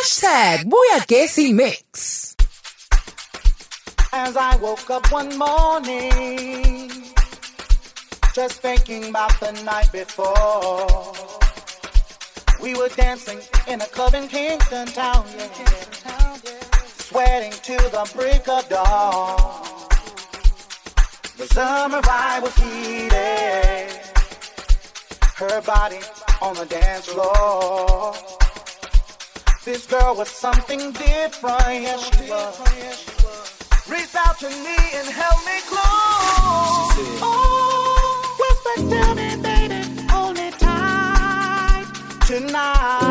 Hashtag Buyakesi Mix. As I woke up one morning, just thinking about the night before, we were dancing in a club in Kingston Town, yeah. sweating to the break of dawn. The summer vibe was heated, her body on the dance floor. This girl was something different. Yeah, she was. Reached out to me and held me close. Oh, whispered, tell me, baby, hold me tight tonight.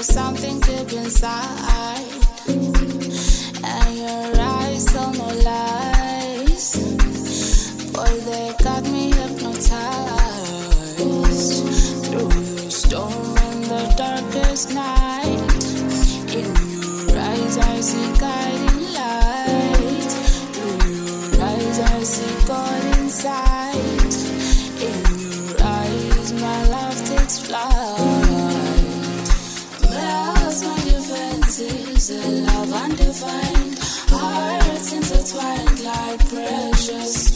there's something deep inside. precious.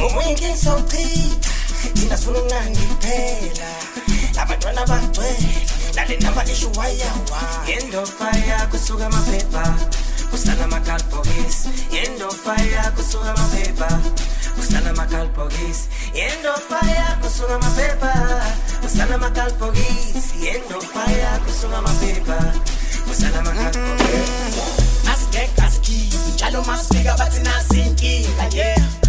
Ngomunye inkinga sokuchitha thina sifuna umnandi kuphela abantwana bagcwele lale namba isho wayawaya yendofaya kusuka amaphepha kusala amakhalibhokisi. Yendofaya kusuka amaphepha kusala amakhalibhokisi. Yendofaya kusuka amaphepha kusala amakhalibhokisi. Yendofaya kusuka amaphepha kusala amakhalibhokisi. Asigeka asikhiphi njalo masifika bathi nasinkinga yeah.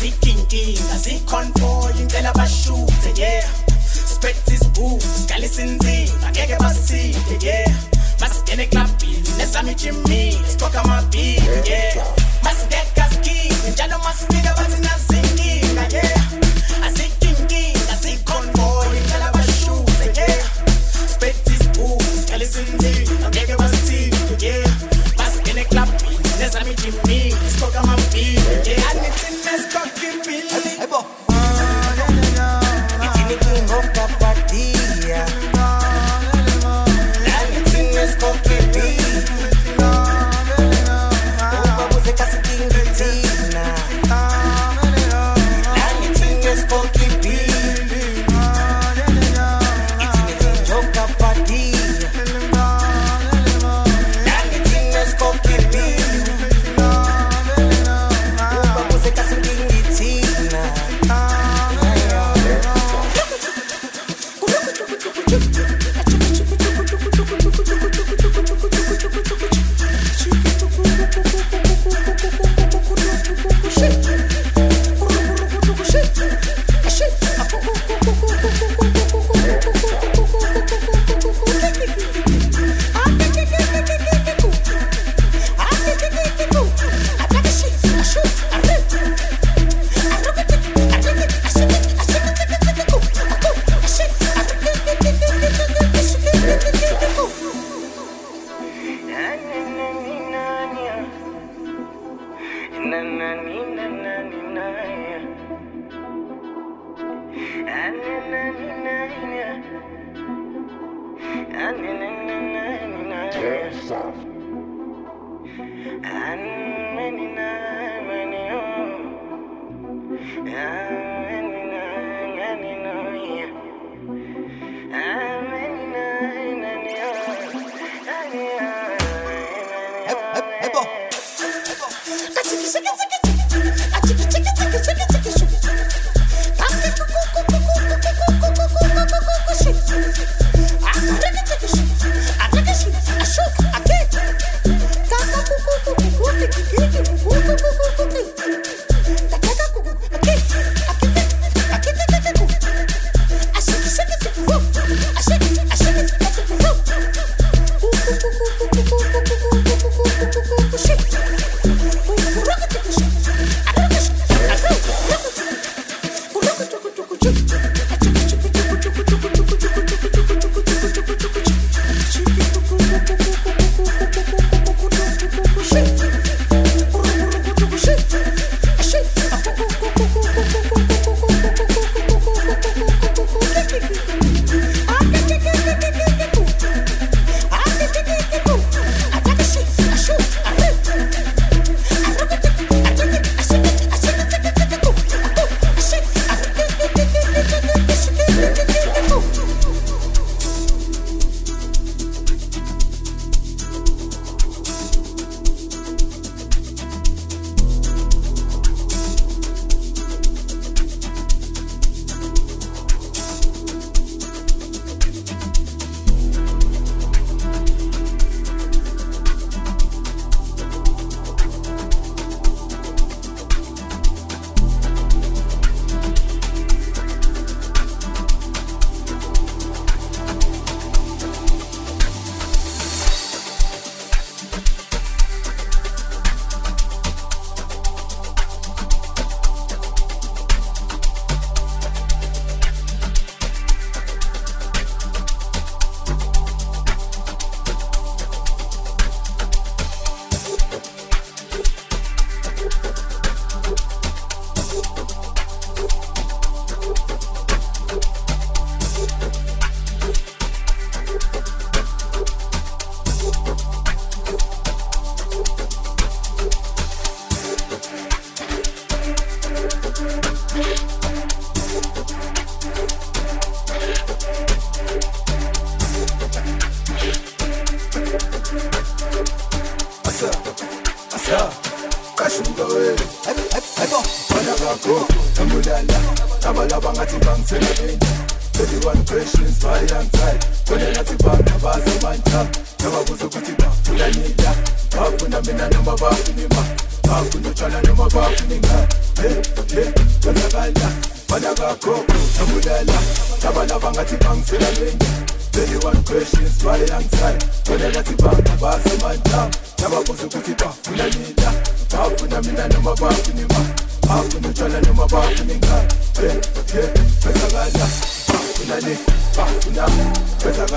Asikinkinga sicontrol impela bashuthe yeah. Spectis boom sigalisa inzima ngeke basithinte yeah. Masingene eklabhini nesami jimmy sikhokha amabhili yeah. Masigeka asikhiphi njalo masifika bathi nasinkinga yeah. Asikinkinga sicontrol impela bashuthe yeah. Spectis boom sigalisa inzima ngeke basithinte yeah. Masingene eklabhini nesami jimmy sikhokha amabhili yeah.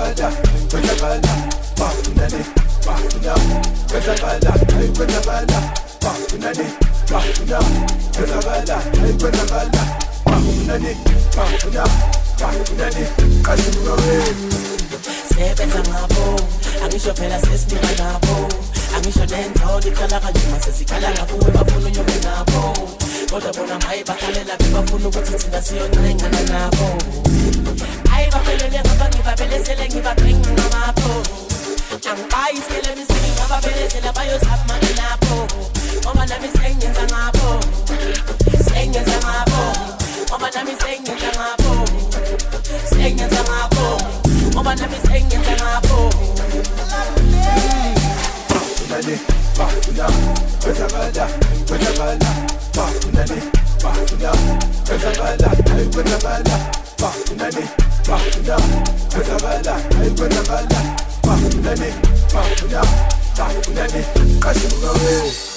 Kwenzakala kwenzakala bafuna le bafuna kwenzakala hayi kwenzakala bafuna le bafuna kwenzakala hayi kwenzakala bafuna le bafuna bafuna le kashuka wena sebenza ngabo angisho phela sesinika nabo angisho nenzo liqala kanzima sesikhala ngakuwe bafuna unyobe nabo kodwa bona maye bakhalela bebafuna ukuthi thina siyoncengana nabo. Hayi baphelele ngaba ngibabelesele ngibabhenga ngamapho angibayi isikele misiki ngababelesela bayozama nabo ngoba nami sengenza ngabo sengenza ngabo ngoba nami sengenza ngabo sengenza ngabo ngoba nami sengenza ngabo bafuna le bafuna kwenzakala kwenzakala bafuna kwenzakala hayi kwenzakala bafuna le bafuna kwenzakala hayi kwenzakala bafuna le bafuna bafuna le kashuka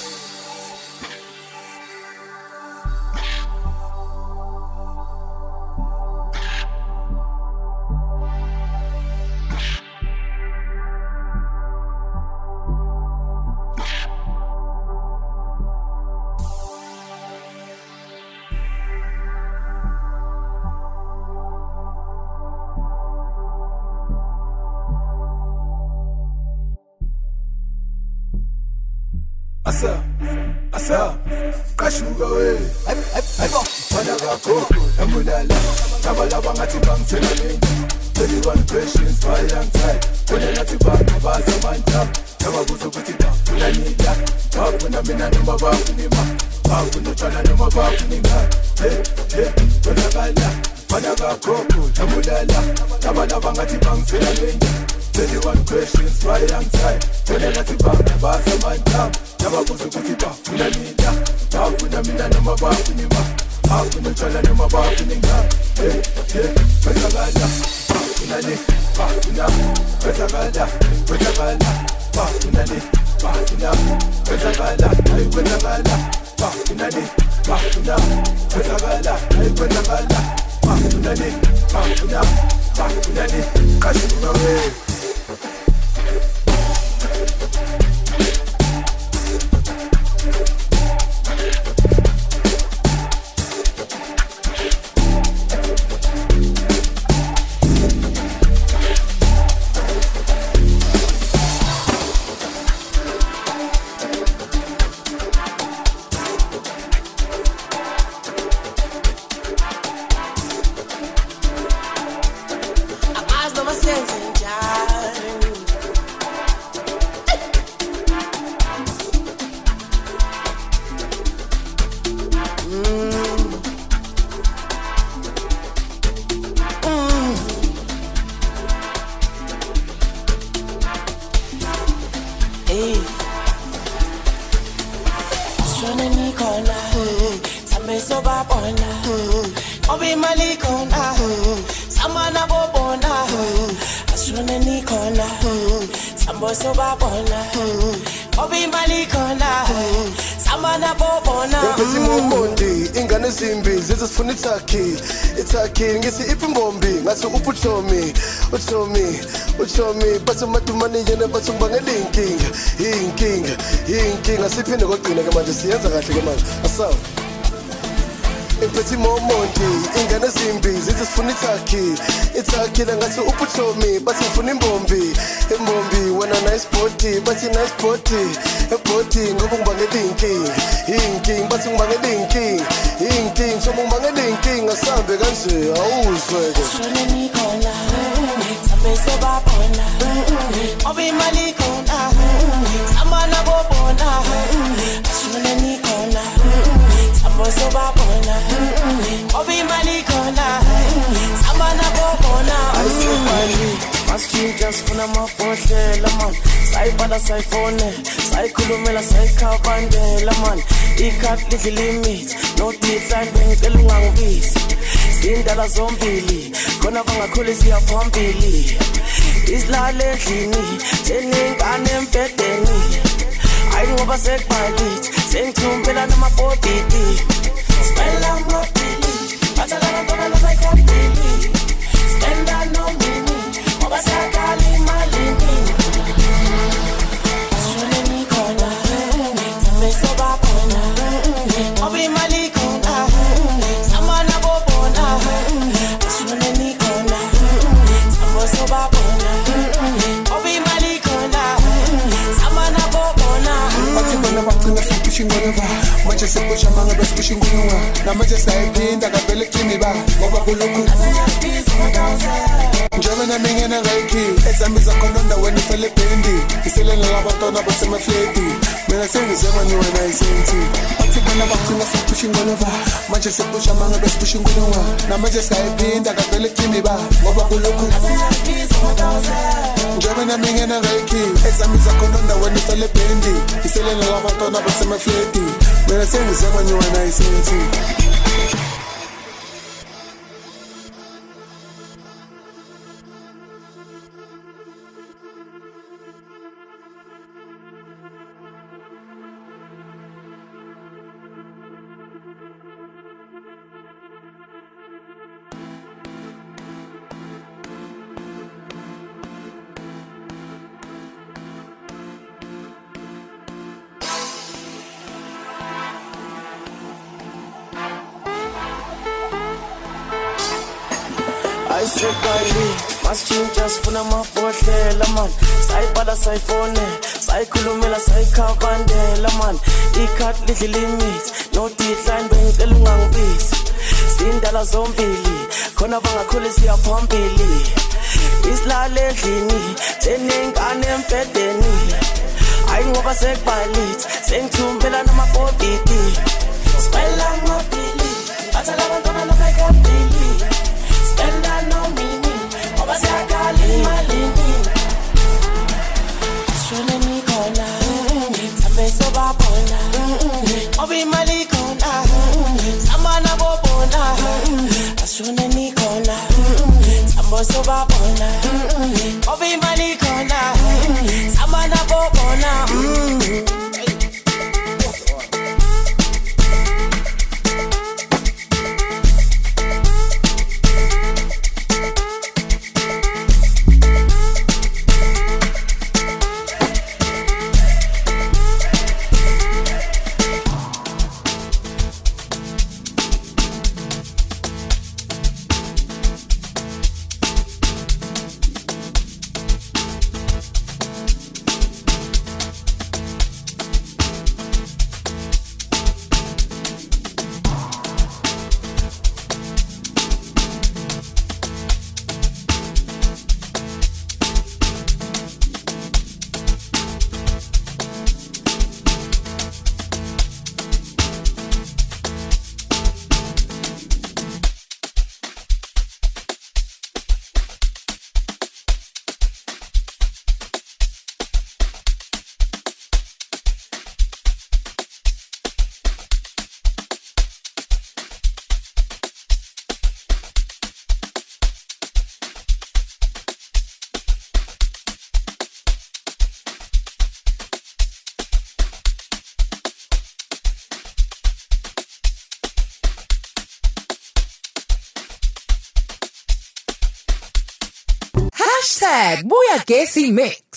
fana kakho embulala labalaba ngathi bangisela lenja 31 questions bayangiside kone ngathi banga basamandla nababuza ukuthi bafuna nila bafuna mina noma bafuna imali bafuna utshwala noma bafuna ingane he he kwenzakala. Bafuna le bafuna. Kwenzakala kwenzakala. Bafuna le bafuna. Kwenzakala hayi kwenzakala. Bafuna le bafuna. Kwenzakala hayi kwenzakala. Bafuna le bafuna bafuna le ezimbi zize sifuna ithakhi ithakhi ngithi iphi imbombi ngathi uphutomi utomi utomi bathi madumane yena bathi ngibangela inkinga inkinga inkinga siphinde kwagcina ke manje siyenza kahle ke manje. Asawu imphethi momonti ingane ezimbi zithi sifuna ithakhi ithakhi la ngathi uphutomi bathi ngifuna imbombi. Imbombi wena nice body bathi nice body. Ebody ngoba ngibangela inkinga inkinga bathi ngibangela inkinga inkinga soba ngibangela inkinga sambe kanje awuzwe-ke sobabona Ngoba imali khona Samana bobona. Sobabona amabhodlela man sayibhala sayifone sayikhulumela sayikhabandela man ikhadi lidla limit no decline bengicela ungangibizi sindala zombili khona bangakhuli siya phambili isilale endlini seningane embhedeni hayi ngoba sekubhalithi sengithumbela namabhodidi labantwana basemafleti mina sengizebani wena isenti bathi bona bagcina siphusha ingolova manje siphusha manga besiphusha inkulunga namanje sayiphinda kavele kucini ba? Ngoba kulokhu njengoba nami ngena ngayikhi ezami zakhona ndaweni iselebhendi iselele labantwana basemafleti mina sengizebani wena sayifone sayikhulumela sayikhabandela man. Ikhadi lidla limit no decline bengicela ungangibizi sindala zombili khona bangakhuli siya phambili. Isilale endlini senengane embhedeni. Hayi ngoba sekubhalithi sengithumbela namabhodidi Hashtag Buyagesi Mix.